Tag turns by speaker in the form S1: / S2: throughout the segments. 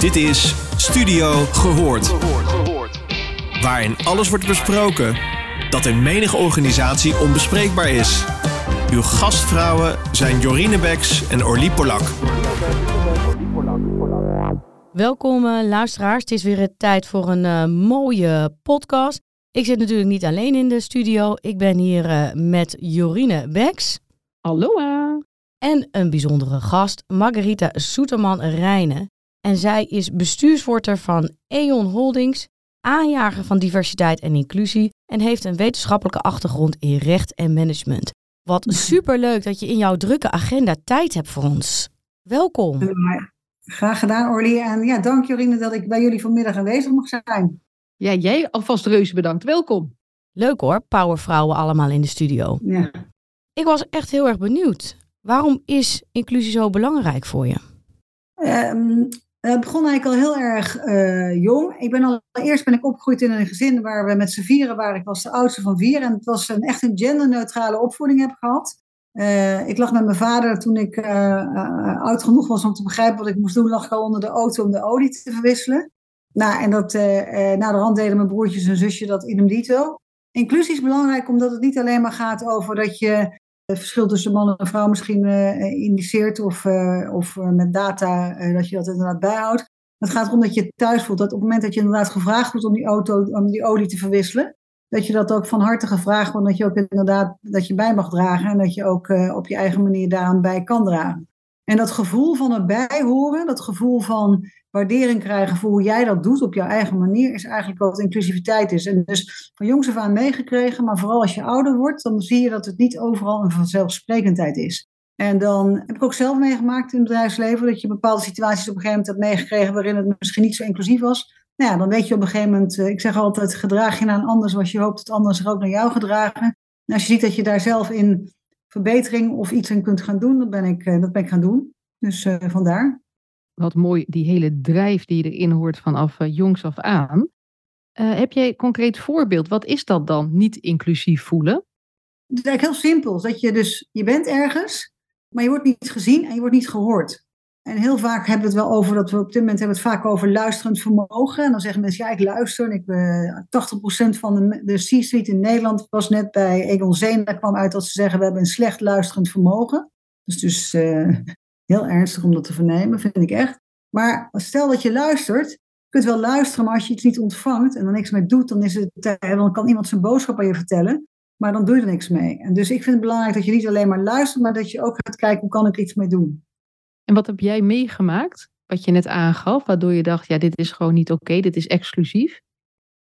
S1: Dit is Studio Gehoord. Waarin alles wordt besproken dat in menige organisatie onbespreekbaar is. Uw gastvrouwen zijn Jorine Beks en Orlie Polak.
S2: Welkom uh, luisteraars. Het is weer tijd voor een uh, mooie podcast. Ik zit natuurlijk niet alleen in de studio. Ik ben hier uh, met Jorine Beks.
S3: Hallo.
S2: En een bijzondere gast, Margarita Soeterman-Rijnen. En zij is bestuursvoorzitter van E.ON Holdings, aanjager van diversiteit en inclusie en heeft een wetenschappelijke achtergrond in recht en management. Wat superleuk dat je in jouw drukke agenda tijd hebt voor ons. Welkom.
S4: Graag gedaan, Orly. En ja, dank Jorine dat ik bij jullie vanmiddag aanwezig mag zijn.
S3: Ja, jij alvast reuze bedankt. Welkom.
S2: Leuk hoor, powervrouwen allemaal in de studio.
S4: Ja.
S2: Ik was echt heel erg benieuwd. Waarom is inclusie zo belangrijk voor je?
S4: Um, het begon eigenlijk al heel erg uh, jong. Ik ben allereerst ben ik opgegroeid in een gezin waar we met z'n vieren waren. Ik was de oudste van vier en het was een echt een genderneutrale opvoeding heb gehad. Uh, ik lag met mijn vader toen ik oud genoeg was om te begrijpen wat ik moest doen, lag ik al onder de auto om de olie te verwisselen. Nou, en dat, na de hand deden mijn broertjes en zusje dat idem dito. Inclusie is belangrijk omdat het niet alleen maar gaat over dat je het verschil tussen man en vrouw misschien uh, indiceert of, uh, of met data dat je dat inderdaad bijhoudt. Het gaat erom dat je thuis voelt dat op het moment dat je inderdaad gevraagd wordt om die, auto, om die olie te verwisselen, dat je dat ook van harte gevraagd wordt, dat je ook inderdaad dat je bij mag dragen en dat je ook op je eigen manier daaraan bij kan dragen. En dat gevoel van erbij horen, dat gevoel van waardering krijgen voor hoe jij dat doet op jouw eigen manier, is eigenlijk wat inclusiviteit is. En dus van jongs af aan meegekregen, maar vooral als je ouder wordt, dan zie je dat het niet overal een vanzelfsprekendheid is. En dan heb ik ook zelf meegemaakt in het bedrijfsleven dat je bepaalde situaties op een gegeven moment hebt meegekregen waarin het misschien niet zo inclusief was. Nou ja, dan weet je op een gegeven moment, eh, ik zeg altijd, gedraag je naar een ander zoals je hoopt dat anderen zich ook naar jou gedragen. En als je ziet dat je daar zelf in verbetering of iets in kunt gaan doen, dat ben ik, eh, dat ben ik gaan doen. Dus uh, vandaar.
S3: Wat mooi, die hele drijf die je erin hoort vanaf uh, jongs af aan. Uh, heb jij een concreet voorbeeld? Wat is dat dan, niet inclusief voelen?
S4: Het is eigenlijk heel simpel. Dat je dus, je bent ergens, maar je wordt niet gezien en je wordt niet gehoord. En heel vaak hebben we het wel over, dat we op dit moment hebben het vaak over luisterend vermogen. En dan zeggen mensen, ja, ik luister. En ik, uh, 80% van de, de C-suite in Nederland was net bij Egon Zeen. Daar kwam uit dat ze zeggen, we hebben een slecht luisterend vermogen. Dus, dus heel ernstig om dat te vernemen, vind ik echt. Maar stel dat je luistert, je kunt wel luisteren, maar als je iets niet ontvangt en er niks mee doet, dan, is het, dan kan iemand zijn boodschap aan je vertellen, maar dan doe je er niks mee. En dus ik vind het belangrijk dat je niet alleen maar luistert, maar dat je ook gaat kijken, hoe kan ik iets mee doen.
S3: En wat heb jij meegemaakt, wat je net aangaf, waardoor je dacht, ja, dit is gewoon niet oké, dit is exclusief?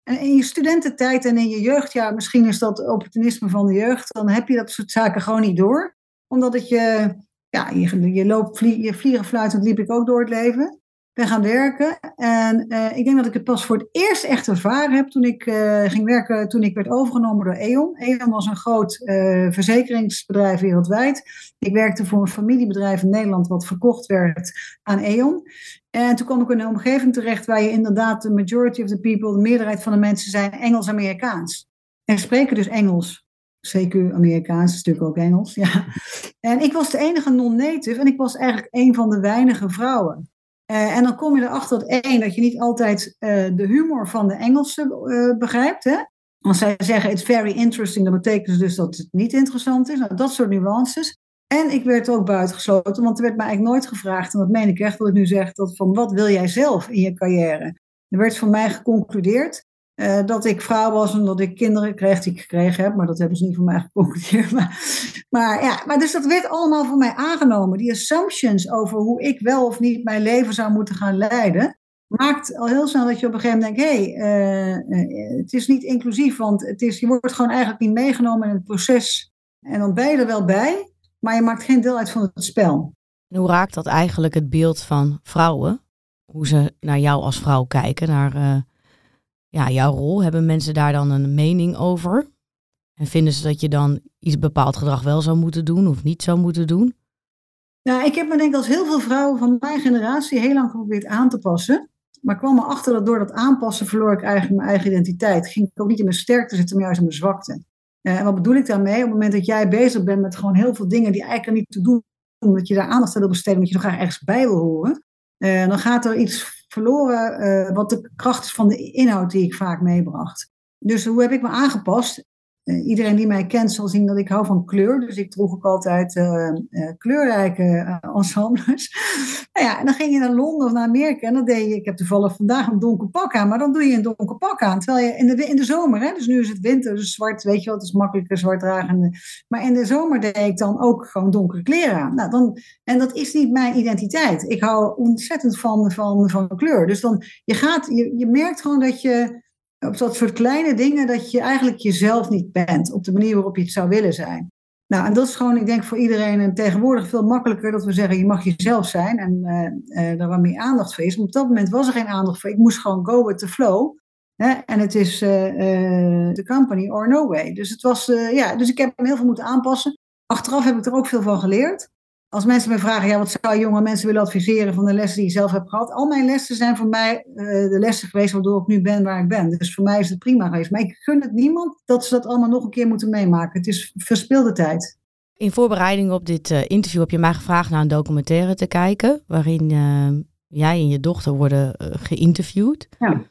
S4: En in je studententijd en in je jeugdjaar, misschien is dat opportunisme van de jeugd, dan heb je dat soort zaken gewoon niet door. Omdat het je, ja, je, je loopt, vlie, je vliegen fluitend liep ik ook door het leven. Ben gaan werken. En uh, ik denk dat ik het pas voor het eerst echt ervaren heb toen ik uh, ging werken, toen ik werd overgenomen door E.ON. E.ON was een groot uh, verzekeringsbedrijf wereldwijd. Ik werkte voor een familiebedrijf in Nederland wat verkocht werd aan E.ON. En toen kwam ik in een omgeving terecht waar je inderdaad de majority of the people, de meerderheid van de mensen zijn Engels-Amerikaans. En spreken dus Engels. CQ Amerikaans, is natuurlijk ook Engels, ja. En ik was de enige non-native en ik was eigenlijk een van de weinige vrouwen. Uh, en dan kom je erachter dat één, dat je niet altijd uh, de humor van de Engelsen uh, begrijpt. Hè? Als zij zeggen it's very interesting, dan betekent dus dat het niet interessant is. Nou, dat soort nuances. En ik werd ook buitengesloten, want er werd mij eigenlijk nooit gevraagd, en dat meen ik echt wat ik nu zeg, dat van wat wil jij zelf in je carrière? Er werd van mij geconcludeerd uh, dat ik vrouw was en dat ik kinderen kreeg die ik gekregen heb. Maar dat hebben ze niet van mij geconcludeerd. Maar, maar, ja, maar dus dat werd allemaal van mij aangenomen. Die assumptions over hoe ik wel of niet mijn leven zou moeten gaan leiden. Maakt al heel snel dat je op een gegeven moment denkt: hé, hey, uh, het is niet inclusief. Want het is, je wordt gewoon eigenlijk niet meegenomen in het proces. En dan ben je er wel bij, maar je maakt geen deel uit van het spel.
S2: En hoe raakt dat eigenlijk het beeld van vrouwen? Hoe ze naar jou als vrouw kijken, naar ja, jouw rol? Hebben mensen daar dan een mening over? En vinden ze dat je dan iets bepaald gedrag wel zou moeten doen of niet zou moeten doen?
S4: Nou, ik heb me denk ik als heel veel vrouwen van mijn generatie heel lang geprobeerd aan te passen. Maar kwam erachter dat door dat aanpassen verloor ik eigenlijk mijn eigen identiteit. Ging ik ook niet in mijn sterkte zitten, maar juist in mijn zwakte. Uh, en wat bedoel ik daarmee? Op het moment dat jij bezig bent met gewoon heel veel dingen die eigenlijk niet te doen, omdat je daar aandacht aan wil besteden, omdat je nog graag ergens bij wil horen, uh, dan gaat er iets verloren eh, wat de kracht is van de inhoud die ik vaak meebracht. Dus hoe heb ik me aangepast? Uh, iedereen die mij kent zal zien dat ik hou van kleur. Dus ik droeg ook altijd uh, uh, kleurrijke ensembles. nou ja, en dan ging je naar Londen of naar Amerika. En dan deed je, ik heb toevallig vandaag een donker pak aan. Maar dan doe je een donker pak aan. Terwijl je in de, in de zomer, hè, dus nu is het winter, dus zwart, weet je wat, is makkelijker zwart dragen. Maar in de zomer deed ik dan ook gewoon donkere kleren aan. Nou, dan, en dat is niet mijn identiteit. Ik hou ontzettend van, van, van kleur. Dus dan, je gaat, je, je merkt gewoon dat je op dat soort kleine dingen dat je eigenlijk jezelf niet bent op de manier waarop je het zou willen zijn. Nou, en dat is gewoon, ik denk voor iedereen en tegenwoordig veel makkelijker dat we zeggen, je mag jezelf zijn en uh, uh, daar wat meer aandacht voor is. Op dat moment was er geen aandacht voor. Ik moest gewoon go with the flow. Hè? En het is de uh, company or no way. Dus, het was, ja, dus ik heb hem heel veel moeten aanpassen. Achteraf heb ik er ook veel van geleerd als mensen me vragen, ja, wat zou jonge mensen willen adviseren van de lessen die ik zelf heb gehad? Al mijn lessen zijn voor mij uh, de lessen geweest waardoor ik nu ben waar ik ben. Dus voor mij is het prima geweest. Maar ik gun het niemand dat ze dat allemaal nog een keer moeten meemaken. Het is verspilde tijd.
S2: In voorbereiding op dit uh, interview heb je mij gevraagd naar een documentaire te kijken. Waarin uh, jij en je dochter worden geïnterviewd.
S4: Ja.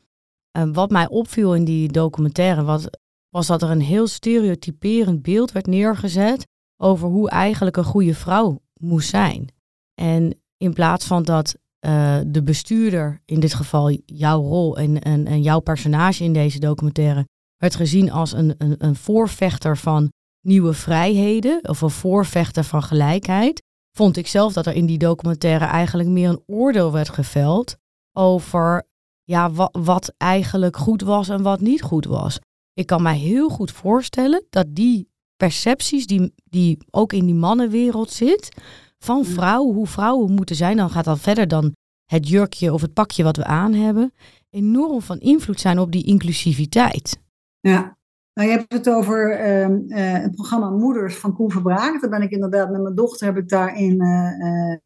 S2: wat mij opviel in die documentaire was, was dat er een heel stereotyperend beeld werd neergezet over hoe eigenlijk een goede vrouw moest zijn. En in plaats van dat uh, de bestuurder, in dit geval jouw rol en, en, en jouw personage in deze documentaire, werd gezien als een, een, een voorvechter van nieuwe vrijheden of een voorvechter van gelijkheid, vond ik zelf dat er in die documentaire eigenlijk meer een oordeel werd geveld over ja, wat, wat eigenlijk goed was en wat niet goed was. Ik kan mij heel goed voorstellen dat die percepties die, die ook in die mannenwereld zit, van vrouwen, hoe vrouwen moeten zijn, dan gaat dat verder dan het jurkje of het pakje wat we aan hebben, enorm van invloed zijn op die inclusiviteit.
S4: Ja, nou, je hebt het over uh, uh, het programma Moeders van Koen Verbraak. Daar ben ik inderdaad met mijn dochter heb ik daarin uh,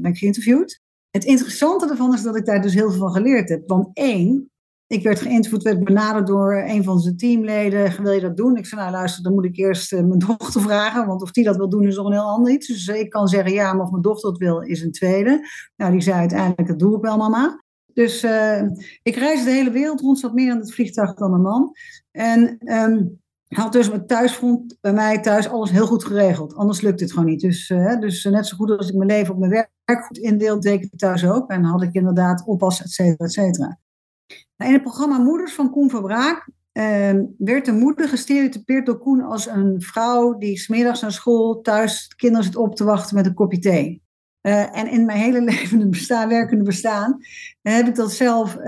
S4: ben ik geïnterviewd. Het interessante ervan is dat ik daar dus heel veel van geleerd heb. Want één, ik werd geïnterviewd, werd benaderd door een van zijn teamleden. Wil je dat doen? Ik zei, nou luister, dan moet ik eerst uh, mijn dochter vragen. Want of die dat wil doen is nog een heel ander iets. Dus ik kan zeggen ja, maar of mijn dochter dat wil is een tweede. Nou, die zei uiteindelijk, dat doe ik wel mama. Dus uh, ik reis de hele wereld rond, zat meer aan het vliegtuig dan een man. En um, had dus met thuisfront bij mij thuis alles heel goed geregeld. Anders lukt het gewoon niet. Dus, dus net zo goed als ik mijn leven op mijn werk goed indeel, deed ik het thuis ook. En had ik inderdaad oppas, et cetera, et cetera. In het programma Moeders van Koen Verbraak uh, werd de moeder gestereotypeerd door Koen als een vrouw die smiddags naar school thuis de kinderen zit op te wachten met een kopje thee. Uh, en in mijn hele levende bestaan, werkende bestaan, heb ik dat zelf uh,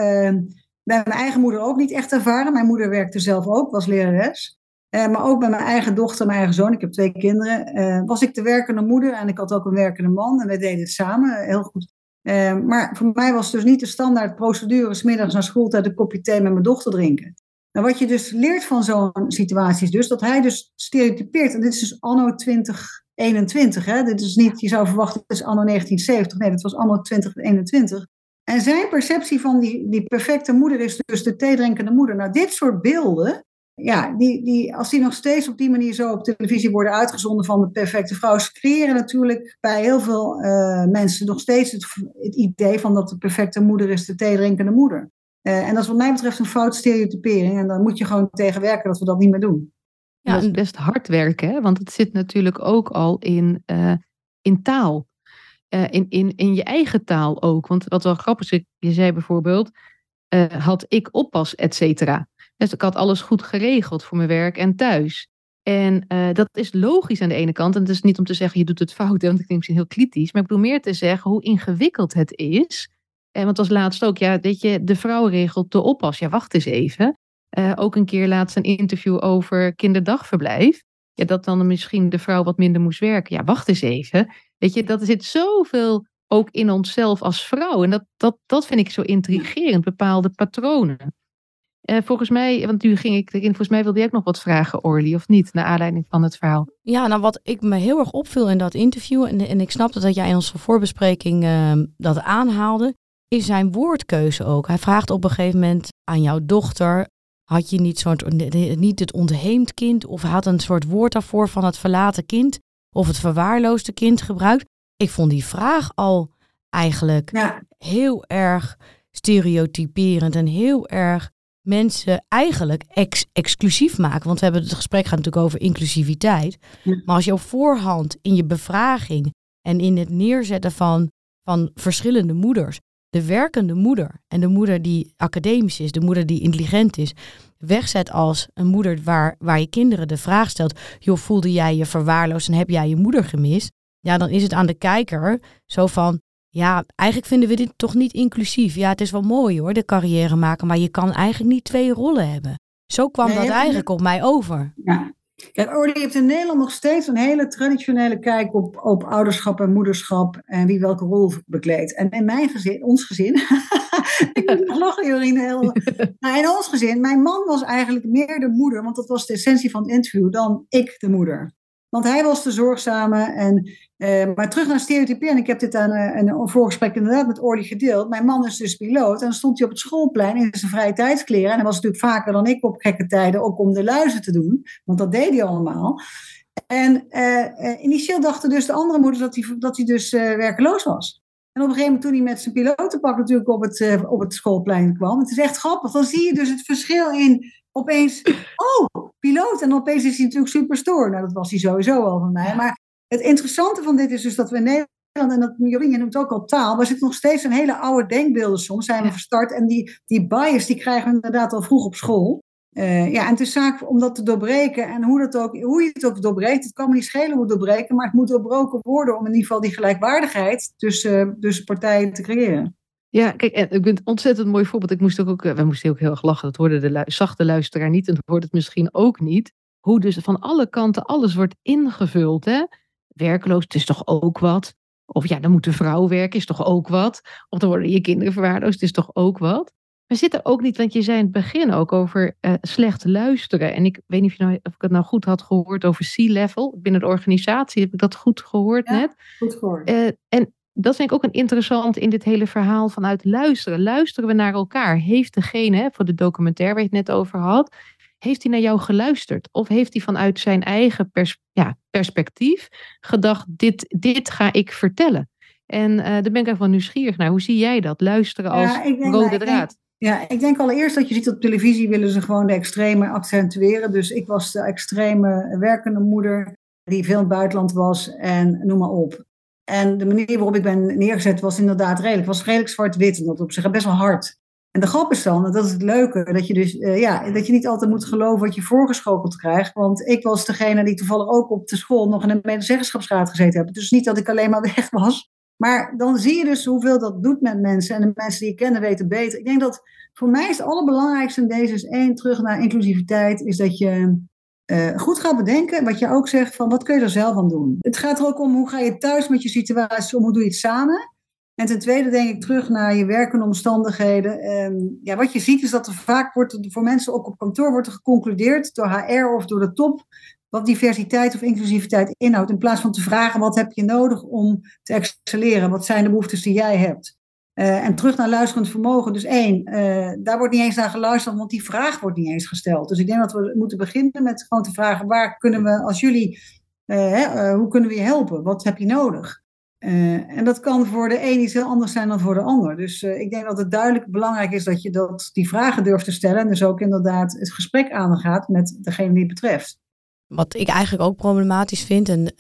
S4: bij mijn eigen moeder ook niet echt ervaren. Mijn moeder werkte zelf ook, was lerares. Uh, maar ook bij mijn eigen dochter, mijn eigen zoon, ik heb twee kinderen, was ik de werkende moeder en ik had ook een werkende man. En we deden het samen heel goed uh, maar voor mij was het dus niet de standaard procedure, smiddags naar schooltijd een kopje thee met mijn dochter drinken. En wat je dus leert van zo'n situatie is dus dat hij dus stereotypeert. En dit is dus anno 2021. Hè? Dit is niet, je zou verwachten, het is anno 1970. Nee, dat was anno 2021. En zijn perceptie van die, die perfecte moeder is dus de theedrinkende moeder. Nou, dit soort beelden, ja, die, die, als die nog steeds op die manier zo op televisie worden uitgezonden van de perfecte vrouw, creëren natuurlijk bij heel veel uh, mensen nog steeds het, het, idee van dat de perfecte moeder is de theedrinkende moeder. Uh, en dat is wat mij betreft een fout stereotypering. En dan moet je gewoon tegen werken dat we dat niet meer doen.
S3: Ja, dat is best hard werken, hè? want het zit natuurlijk ook al in, uh, in taal. in, in, in je eigen taal ook. Want wat wel grappig is, je zei bijvoorbeeld, had ik oppas, et cetera. Dus ik had alles goed geregeld voor mijn werk en thuis. En uh, dat is logisch aan de ene kant. En het is niet om te zeggen, je doet het fout, want ik denk misschien heel kritisch. Maar ik bedoel meer te zeggen hoe ingewikkeld het is. En want als laatst ook, ja, weet je, de vrouw regelt de oppas. Ja, wacht eens even. Uh, ook een keer laatst een interview over kinderdagverblijf. Ja, dat dan misschien de vrouw wat minder moest werken. Ja, wacht eens even. Weet je, dat zit zoveel ook in onszelf als vrouw. En dat, dat, dat vind ik zo intrigerend, bepaalde patronen. Uh, volgens mij, want nu ging ik erin, volgens mij wilde jij ook nog wat vragen, Orly, of niet, naar aanleiding van het verhaal?
S2: Ja, nou wat ik me heel erg opviel in dat interview, en, en ik snapte dat jij in onze voorbespreking uh, dat aanhaalde, is zijn woordkeuze ook. Hij vraagt op een gegeven moment aan jouw dochter, had je niet, soort, niet het ontheemd kind, of had een soort woord daarvoor van het verlaten kind, of het verwaarloosde kind gebruikt? Ik vond die vraag al eigenlijk heel erg stereotyperend en heel erg mensen eigenlijk ex exclusief maken. Want we hebben het gesprek gaat natuurlijk over inclusiviteit. Maar als je op voorhand in je bevraging en in het neerzetten van, van verschillende moeders, de werkende moeder en de moeder die academisch is, de moeder die intelligent is, wegzet als een moeder waar, waar je kinderen de vraag stelt: joh, voelde jij je verwaarloosd en heb jij je moeder gemist? Ja, dan is het aan de kijker zo van: ja, eigenlijk vinden we dit toch niet inclusief. Ja, het is wel mooi hoor, de carrière maken, maar je kan eigenlijk niet twee rollen hebben. Zo kwam dat eigenlijk op mij over.
S4: Ja. Kijk, hebt in Nederland nog steeds een hele traditionele kijk op, op ouderschap en moederschap en wie welke rol bekleedt. En in mijn gezin, ons gezin, ik moet lachen Jorien, heel, nou, in ons gezin, mijn man was eigenlijk meer de moeder, want dat was de essentie van het interview, dan ik de moeder. Want hij was de zorgzame. En, uh, maar terug naar stereotyperen. Ik heb dit aan uh, een voorgesprek inderdaad met Orly gedeeld. Mijn man is dus piloot. En dan stond hij op het schoolplein in zijn vrije tijdskleren. En hij was natuurlijk vaker dan ik op gekke tijden. Ook om de luizen te doen. Want dat deed hij allemaal. En uh, initieel dachten dus de andere moeders dat hij, dat hij dus werkeloos was. En op een gegeven moment toen hij met zijn pilotenpak natuurlijk op het, op het schoolplein kwam. Het is echt grappig. Dan zie je dus het verschil in opeens, oh, piloot. En opeens is hij natuurlijk superstore. Nou, dat was hij sowieso al van mij. Maar het interessante van dit is dus dat we in Nederland, en dat Jorien, je noemt ook al taal, maar zitten nog steeds een hele oude denkbeelden soms, zijn we verstart. En die, die bias, die krijgen we inderdaad al vroeg op school. Uh, ja, en het is zaak om dat te doorbreken. En hoe, dat ook, hoe je het ook doorbreekt, het kan me niet schelen hoe het doorbreken, maar het moet doorbroken worden om in ieder geval die gelijkwaardigheid tussen, tussen partijen te creëren.
S3: Ja, kijk, ik vind het ontzettend mooi voorbeeld. Ik moest ook, ook, we moesten ook heel erg lachen. Dat hoorde de zachte luisteraar niet en dat hoort het misschien ook niet. Hoe dus van alle kanten alles wordt ingevuld. Hè? Werkloos, het is toch ook wat? Of ja, dan moet de vrouw werken, is toch ook wat? Of dan worden je kinderen verwaarloosd, is toch ook wat? Maar zit er ook niet, want je zei in het begin ook over uh, slecht luisteren. En ik weet niet of, je nou, of ik het nou goed had gehoord over C-level. Binnen de organisatie heb ik dat goed gehoord
S4: ja,
S3: net.
S4: Goed gehoord.
S3: Uh, en dat vind ik ook een interessant in dit hele verhaal vanuit luisteren. Luisteren we naar elkaar? Heeft degene, voor de documentaire waar je het net over had, heeft hij naar jou geluisterd? Of heeft hij vanuit zijn eigen pers ja, perspectief gedacht, dit, dit ga ik vertellen? En uh, daar ben ik even van nieuwsgierig naar. Hoe zie jij dat? Luisteren als ja, denk, rode draad.
S4: ja, ik denk allereerst dat je ziet op televisie willen ze gewoon de extreme accentueren. Dus ik was de extreme werkende moeder die veel in het buitenland was en noem maar op. En de manier waarop ik ben neergezet was inderdaad redelijk. was redelijk zwart-wit en dat op zich best wel hard. En de grap is dan, dat is het leuke, dat je dus uh, ja, dat je niet altijd moet geloven wat je voorgeschoteld krijgt. Want ik was degene die toevallig ook op de school nog in een medezeggenschapsraad gezeten heb. Dus niet dat ik alleen maar weg was. Maar dan zie je dus hoeveel dat doet met mensen. En de mensen die je kennen weten beter. Ik denk dat voor mij is het allerbelangrijkste in deze is één, terug naar inclusiviteit, is dat je uh, goed gaat bedenken, wat je ook zegt, van wat kun je er zelf aan doen. Het gaat er ook om hoe ga je thuis met je situatie om, hoe doe je het samen. En ten tweede denk ik terug naar je werkende omstandigheden. Um, ja, wat je ziet is dat er vaak wordt, voor mensen ook op kantoor wordt er geconcludeerd door HR of door de top wat diversiteit of inclusiviteit inhoudt. In plaats van te vragen wat heb je nodig om te excelleren, wat zijn de behoeftes die jij hebt. Uh, en terug naar luisterend vermogen. Dus één, uh, daar wordt niet eens naar geluisterd, want die vraag wordt niet eens gesteld. Dus ik denk dat we moeten beginnen met gewoon te vragen: waar kunnen we als jullie, hè, hoe kunnen we je helpen? Wat heb je nodig? en dat kan voor de een iets heel anders zijn dan voor de ander. Dus ik denk dat het duidelijk belangrijk is dat je dat, die vragen durft te stellen. En dus ook inderdaad het gesprek aangaat met degene die het betreft.
S2: Wat ik eigenlijk ook problematisch vind, en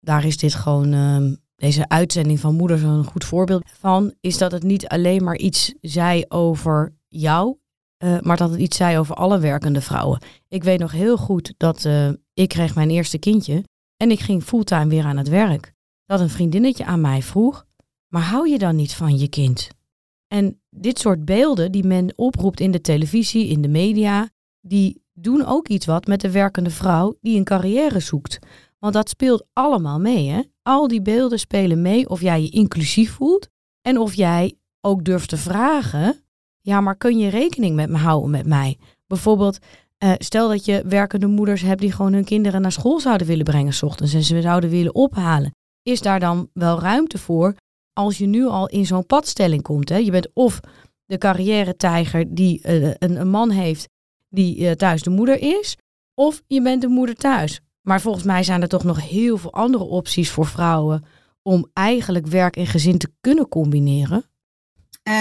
S2: daar is dit gewoon ehm, deze uitzending van Moeders een goed voorbeeld van, is dat het niet alleen maar iets zei over jou, uh, maar dat het iets zei over alle werkende vrouwen. Ik weet nog heel goed dat uh, ik kreeg mijn eerste kindje en ik ging fulltime weer aan het werk. Dat een vriendinnetje aan mij vroeg, maar hou je dan niet van je kind? En dit soort beelden die men oproept in de televisie, in de media, die doen ook iets wat met de werkende vrouw die een carrière zoekt. Want dat speelt allemaal mee. Hè? Al die beelden spelen mee of jij je inclusief voelt en of jij ook durft te vragen. Ja, maar kun je rekening met me houden met mij? Bijvoorbeeld, uh, stel dat je werkende moeders hebt die gewoon hun kinderen naar school zouden willen brengen s ochtends en ze zouden willen ophalen. Is daar dan wel ruimte voor als je nu al in zo'n padstelling komt? Hè? Je bent of de carrière-tijger die uh, een, een, man heeft die uh, thuis de moeder is, of je bent de moeder thuis. Maar volgens mij zijn er toch nog heel veel andere opties voor vrouwen om eigenlijk werk en gezin te kunnen combineren.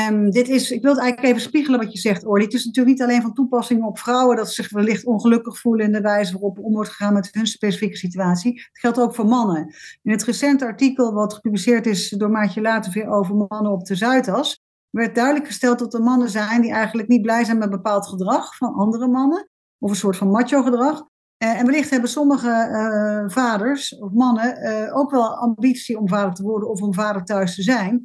S4: Um, dit is, ik wil het eigenlijk even spiegelen wat je zegt, Orly. Het is natuurlijk niet alleen van toepassing op vrouwen dat ze zich wellicht ongelukkig voelen in de wijze waarop om wordt gegaan met hun specifieke situatie. Het geldt ook voor mannen. In het recente artikel wat gepubliceerd is door Maatje Laterveer over mannen op de Zuidas, werd duidelijk gesteld dat er mannen zijn die eigenlijk niet blij zijn met bepaald gedrag van andere mannen, of een soort van macho gedrag. Uh, en wellicht hebben sommige uh, vaders of mannen uh, ook wel ambitie om vader te worden of om vader thuis te zijn.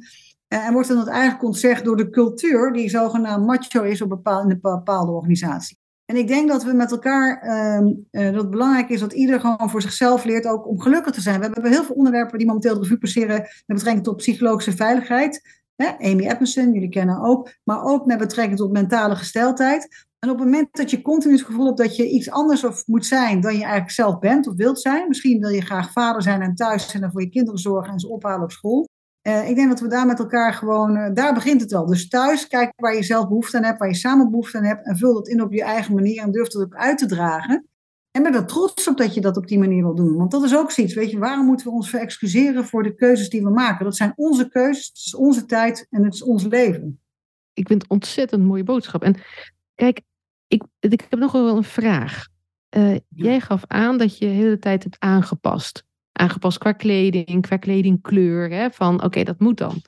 S4: en wordt dan eigenlijk ontzegd door de cultuur die zogenaamd macho is op in een bepaalde organisatie. En ik denk dat we met elkaar, ehm, dat het belangrijk is dat ieder gewoon voor zichzelf leert ook om gelukkig te zijn. We hebben heel veel onderwerpen die momenteel de revue passeren met betrekking tot psychologische veiligheid. Amy Edmondson, jullie kennen ook, maar ook met betrekking tot mentale gesteldheid. En op het moment dat je continu het gevoel hebt dat je iets anders of moet zijn dan je eigenlijk zelf bent of wilt zijn, misschien wil je graag vader zijn en thuis zijn en voor je kinderen zorgen en ze ophalen op school. Uh, ik denk dat we daar met elkaar gewoon, uh, daar begint het al. Dus thuis, kijk waar je zelf behoefte aan hebt, waar je samen behoefte aan hebt en vul dat in op je eigen manier en durf dat ook uit te dragen. En ben er trots op dat je dat op die manier wil doen. Want dat is ook zoiets, weet je, waarom moeten we ons verexcuseren voor de keuzes die we maken? Dat zijn onze keuzes, het is onze tijd en het is ons leven.
S3: Ik vind het ontzettend mooie boodschap. En kijk, ik, ik heb nog wel een vraag. Uh, jij gaf aan dat je de hele tijd hebt aangepast. Aangepast qua kleding, qua kledingkleur. Hè, van oké, dat moet dan.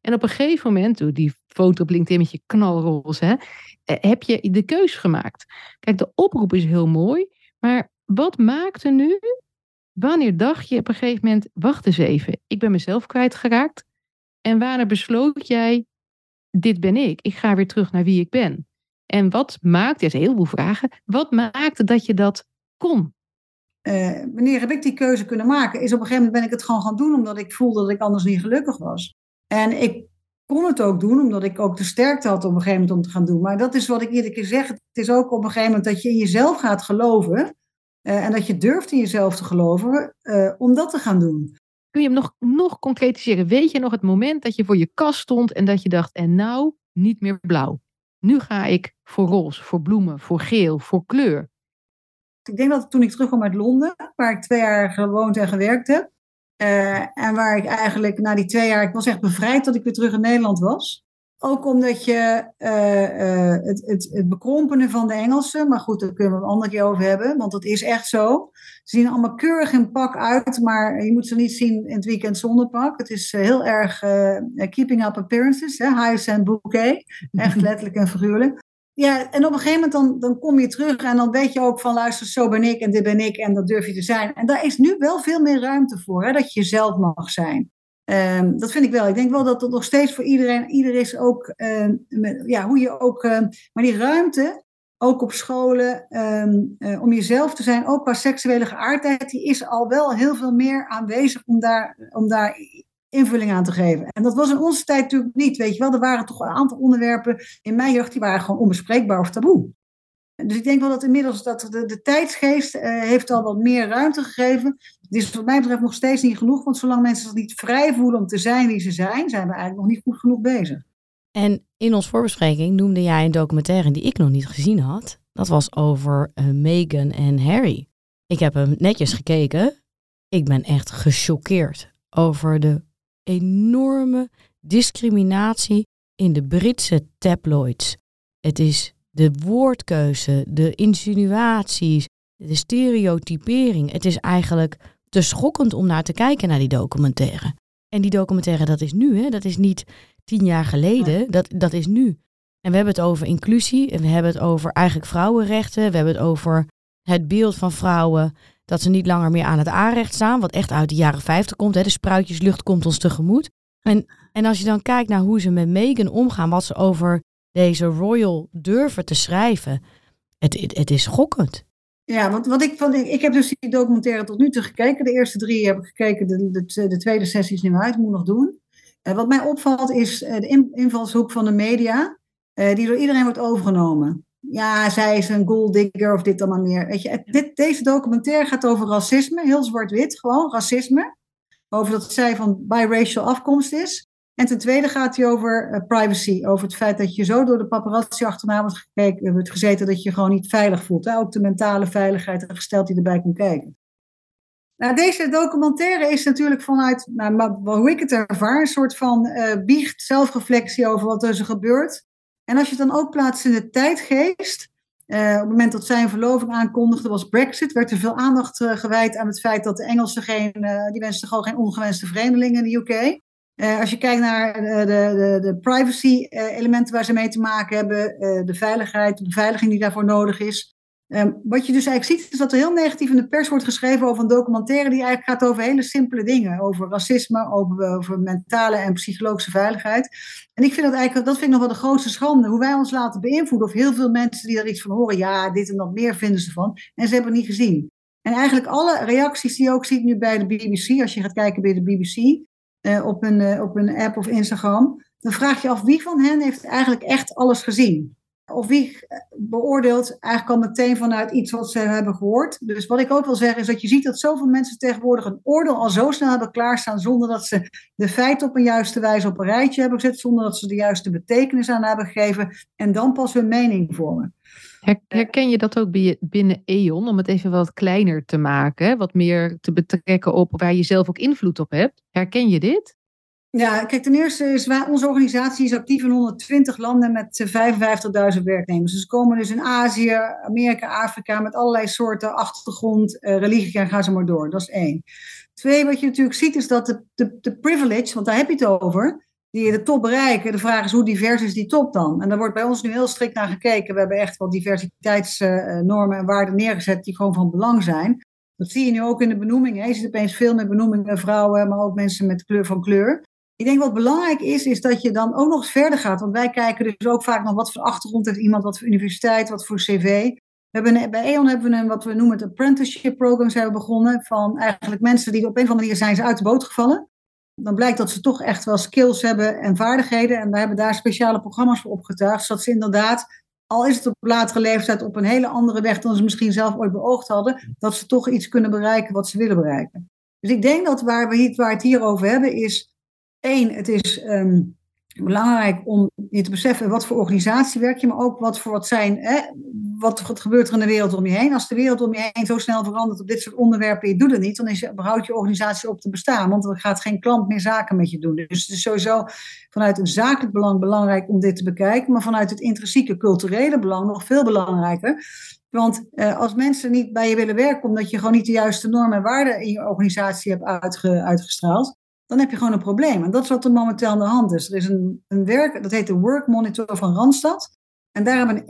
S3: En op een gegeven moment, die foto op LinkedIn met je knalroze, hè, eh, heb je de keus gemaakt. Kijk, de oproep is heel mooi. Maar wat maakte nu? Wanneer dacht je op een gegeven moment, wacht eens even, ik ben mezelf kwijtgeraakt. En wanneer besloot jij, dit ben ik, ik ga weer terug naar wie ik ben. En wat maakte, er zijn heel veel vragen, wat maakte dat je dat kon?
S4: Uh, wanneer heb ik die keuze kunnen maken? Is op een gegeven moment ben ik het gewoon gaan doen omdat ik voelde dat ik anders niet gelukkig was. En ik kon het ook doen omdat ik ook de sterkte had op een gegeven moment om te gaan doen. Maar dat is wat ik iedere keer zeg. Het is ook op een gegeven moment dat je in jezelf gaat geloven. Uh, en dat je durft in jezelf te geloven uh, om dat te gaan doen.
S3: Kun je hem nog, nog concretiseren? Weet je nog het moment dat je voor je kast stond en dat je dacht, en nou niet meer blauw? Nu ga ik voor roze, voor bloemen, voor geel, voor kleur.
S4: Ik denk dat toen ik terugkwam uit Londen, waar ik twee jaar gewoond en gewerkt heb, uh, en waar ik eigenlijk na die twee jaar, ik was echt bevrijd dat ik weer terug in Nederland was. Ook omdat je uh, uh, het, het, het bekrompenen van de Engelsen, maar goed, daar kunnen we een ander keer over hebben, want dat is echt zo. Ze zien allemaal keurig in pak uit, maar je moet ze niet zien in het weekend zonder pak. Het is heel erg keeping up appearances, hè? high and bouquet, echt letterlijk en figuurlijk. Ja, en op een gegeven moment dan, dan kom je terug en dan weet je ook van luister, zo ben ik en dit ben ik en dat durf je te zijn. En daar is nu wel veel meer ruimte voor, hè, dat je jezelf mag zijn. Um, dat vind ik wel. Ik denk wel dat het nog steeds voor iedereen, ieder is ook, met, ja, hoe je ook, um, maar die ruimte, ook op scholen, uh, om jezelf te zijn, ook qua seksuele geaardheid, die is al wel heel veel meer aanwezig om daar, om daar invulling aan te geven. En dat was in onze tijd natuurlijk niet, weet je wel. Er waren toch een aantal onderwerpen in mijn jeugd die waren gewoon onbespreekbaar of taboe. Dus ik denk wel dat inmiddels dat de, de tijdsgeest uh, heeft al wat meer ruimte gegeven. Het is wat mij betreft nog steeds niet genoeg, want zolang mensen zich niet vrij voelen om te zijn wie ze zijn, zijn we eigenlijk nog niet goed genoeg bezig.
S2: En in ons voorbespreking noemde jij een documentaire die ik nog niet gezien had. Dat was over uh, Meghan en Harry. Ik heb hem netjes gekeken. Ik ben echt gechoqueerd over de enorme discriminatie in de Britse tabloids. Het is de woordkeuze, de insinuaties, de stereotypering. Het is eigenlijk te schokkend om naar te kijken naar die documentaire. En die documentaire, dat is nu, hè? dat is niet tien jaar geleden, dat, dat is nu. En we hebben het over inclusie, en we hebben het over eigenlijk vrouwenrechten, we hebben het over het beeld van vrouwen dat ze niet langer meer aan het aanrecht staan, wat echt uit de jaren 50 komt. Hè. De spruitjeslucht komt ons tegemoet. En, en als je dan kijkt naar hoe ze met Meghan omgaan, wat ze over deze royal durven te schrijven, het, het, is schokkend.
S4: Ja, want wat ik van, ik heb dus die documentaire tot nu toe gekeken. De eerste drie heb ik gekeken, de, de, de tweede sessie is nu uit, moet nog doen. Uh, wat mij opvalt is uh, de invalshoek van de media, uh, die door iedereen wordt overgenomen ja, zij is een golddigger of dit allemaal meer. Weet je, dit, deze documentaire gaat over racisme, heel zwart-wit, gewoon racisme. Over dat zij van biracial afkomst is. En ten tweede gaat hij over uh, privacy, over het feit dat je zo door de paparazzi achterna wordt, gekeken, wordt gezeten dat je je gewoon niet veilig voelt. Ook de mentale veiligheid gesteld die erbij komt kijken. Nou, deze documentaire is natuurlijk vanuit, nou, hoe ik het ervaar, een soort van uh, biecht, zelfreflectie over wat er gebeurt. En als je het dan ook plaatst in de tijdgeest, uh, op het moment dat zij een verloving aankondigde, was Brexit, werd er veel aandacht gewijd aan het feit dat de Engelsen geen, die gewoon geen ongewenste vreemdelingen in de UK. Als je kijkt naar de, de, de privacy-elementen waar ze mee te maken hebben, de veiligheid, de beveiliging die daarvoor nodig is, Ehm, wat je dus eigenlijk ziet, is dat er heel negatief in de pers wordt geschreven over een documentaire die eigenlijk gaat over hele simpele dingen. Over racisme, over, over mentale en psychologische veiligheid. En ik vind dat eigenlijk, dat vind ik nog wel de grootste schande. Hoe wij ons laten beïnvloeden. Of heel veel mensen die er iets van horen, ja, dit en dat meer vinden ze van. En ze hebben het niet gezien. En eigenlijk alle reacties die je ook ziet nu bij de BBC, als je gaat kijken bij de BBC, eh, op, een, uh, op een app of Instagram, dan vraag je af wie van hen heeft eigenlijk echt alles gezien. Of wie beoordeelt eigenlijk al meteen vanuit iets wat ze hebben gehoord. Dus wat ik ook wil zeggen is dat je ziet dat zoveel mensen tegenwoordig een oordeel al zo snel hebben klaarstaan. zonder dat ze de feiten op een juiste wijze op een rijtje hebben gezet. zonder dat ze de juiste betekenis aan hebben gegeven. en dan pas hun mening vormen.
S3: Herken je dat ook binnen E.ON, om het even wat kleiner te maken, wat meer te betrekken op waar je zelf ook invloed op hebt? Herken je dit?
S4: Ja, kijk, ten eerste is onze organisatie is actief in 120 landen met 55.000 werknemers. Dus ze komen dus in Azië, Amerika, Afrika met allerlei soorten achtergrond, uh, religie en ga ze maar door. Dat is één. Twee, wat je natuurlijk ziet is dat de, de, de privilege, want daar heb je het over, die de top bereiken. De vraag is hoe divers is die top dan? En daar wordt bij ons nu heel strikt naar gekeken. We hebben echt wel diversiteitsnormen en waarden neergezet die gewoon van belang zijn. Dat zie je nu ook in de benoemingen. Je ziet opeens veel meer benoemingen vrouwen, maar ook mensen met kleur van kleur. Ik denk wat belangrijk is, is dat je dan ook nog eens verder gaat. Want wij kijken dus ook vaak nog wat voor achtergrond heeft iemand, wat voor universiteit, wat voor cv. We hebben, bij E.ON hebben we een, wat we noemen het apprenticeship program zijn begonnen. Van eigenlijk mensen die op een of andere manier zijn ze uit de boot gevallen. Dan blijkt dat ze toch echt wel skills hebben en vaardigheden. En we hebben daar speciale programma's voor opgetuigd. Zodat ze inderdaad, al is het op latere leeftijd op een hele andere weg dan ze misschien zelf ooit beoogd hadden. Dat ze toch iets kunnen bereiken wat ze willen bereiken. Dus ik denk dat waar we, waar het hier over hebben is Eén, het is ehm, belangrijk om je te beseffen wat voor organisatie werk je, maar ook wat voor wat zijn, hè, wat, gebeurt er in de wereld om je heen. Als de wereld om je heen zo snel verandert op dit soort onderwerpen, je doet het niet, dan is, behoudt je organisatie op te bestaan, want er gaat geen klant meer zaken met je doen. Dus het is sowieso vanuit een zakelijk belang belangrijk om dit te bekijken, maar vanuit het intrinsieke culturele belang nog veel belangrijker. Want eh, als mensen niet bij je willen werken omdat je gewoon niet de juiste normen en waarden in je organisatie hebt uitgestraald, dan heb je gewoon een probleem. En dat is wat er momenteel aan de hand is. Er is een, een werk, dat heet de Work Monitor van Randstad. En daar hebben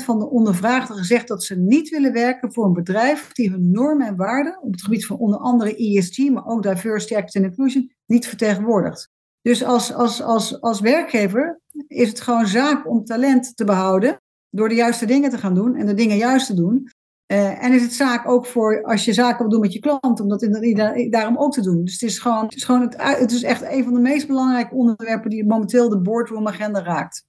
S4: 41% van de ondervraagden gezegd dat ze niet willen werken voor een bedrijf die hun normen en waarden op het gebied van onder andere ESG, maar ook diversity, equity en inclusion, niet vertegenwoordigt. Dus als, als, als, als werkgever is het gewoon zaak om talent te behouden door de juiste dingen te gaan doen en de dingen juist te doen. Uh, en is het zaak ook voor als je zaken wil doen met je klant, om dat in, daarom ook te doen. Dus het is gewoon, het is, gewoon het, het is echt een van de meest belangrijke onderwerpen die momenteel de boardroom agenda raakt.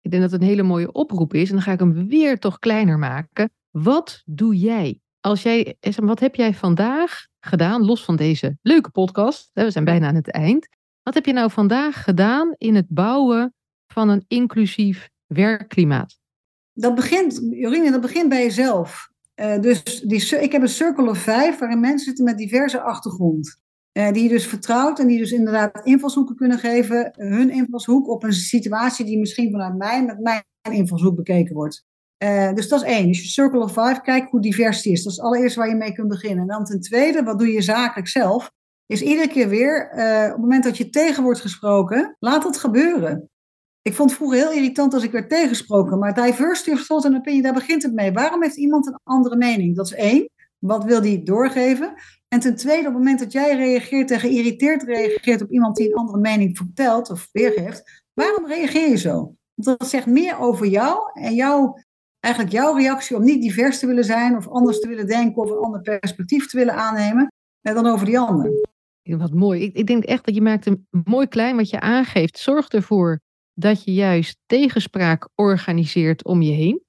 S3: Ik denk dat het een hele mooie oproep is. En dan ga ik hem weer toch kleiner maken. Wat doe jij? Als jij wat heb jij vandaag gedaan, los van deze leuke podcast? We zijn bijna aan het eind. Wat heb je nou vandaag gedaan in het bouwen van een inclusief werkklimaat?
S4: Dat begint, Jorine, dat begint bij jezelf. Uh, dus die, ik heb een Circle of Five waarin mensen zitten met diverse achtergrond. Uh, die je dus vertrouwt en die dus inderdaad invalshoeken kunnen geven. Hun invalshoek op een situatie die misschien vanuit mij met mijn invalshoek bekeken wordt. Uh, dus dat is één. Dus je Circle of Five, kijk hoe divers die is. Dat is allereerst waar je mee kunt beginnen. En dan ten tweede, wat doe je zakelijk zelf? Is iedere keer weer, op het moment dat je tegen wordt gesproken, laat het gebeuren. Ik vond het vroeger heel irritant als ik werd tegensproken. Maar diversity of thought and opinion, daar begint het mee. Waarom heeft iemand een andere mening? Dat is één. Wat wil die doorgeven? En ten tweede, op het moment dat jij reageert en geïrriteerd reageert op iemand die een andere mening vertelt of weergeeft, waarom reageer je zo? Want dat zegt meer over jou en jouw, eigenlijk jouw reactie om niet divers te willen zijn of anders te willen denken of een ander perspectief te willen aannemen eh, dan over die ander.
S3: Wat mooi. Ik, ik denk echt dat je maakt een mooi klein wat je aangeeft. Zorg ervoor dat je juist tegenspraak organiseert om je heen.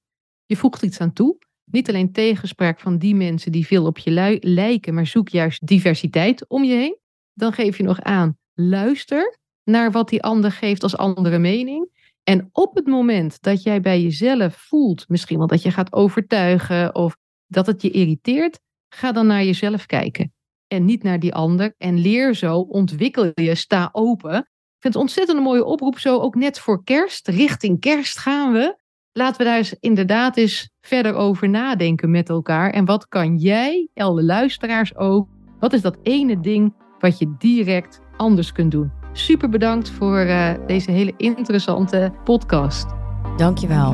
S3: Je voegt iets aan toe. Niet alleen tegenspraak van die mensen die veel op je lijken, maar zoek juist diversiteit om je heen. Dan geef je nog aan, luister naar wat die ander geeft als andere mening. En op het moment dat jij bij jezelf voelt, misschien wel dat je gaat overtuigen of dat het je irriteert, ga dan naar jezelf kijken. en niet naar die ander. En leer zo, ontwikkel je, sta open. Ik vind het ontzettend een mooie oproep, zo ook net voor kerst. Richting kerst gaan we. Laten we daar eens inderdaad eens verder over nadenken met elkaar. En wat kan jij, alle luisteraars ook, wat is dat ene ding wat je direct anders kunt doen? Super bedankt voor uh, deze hele interessante podcast.
S2: Dankjewel.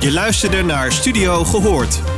S1: Je luisterde naar Studio Gehoord.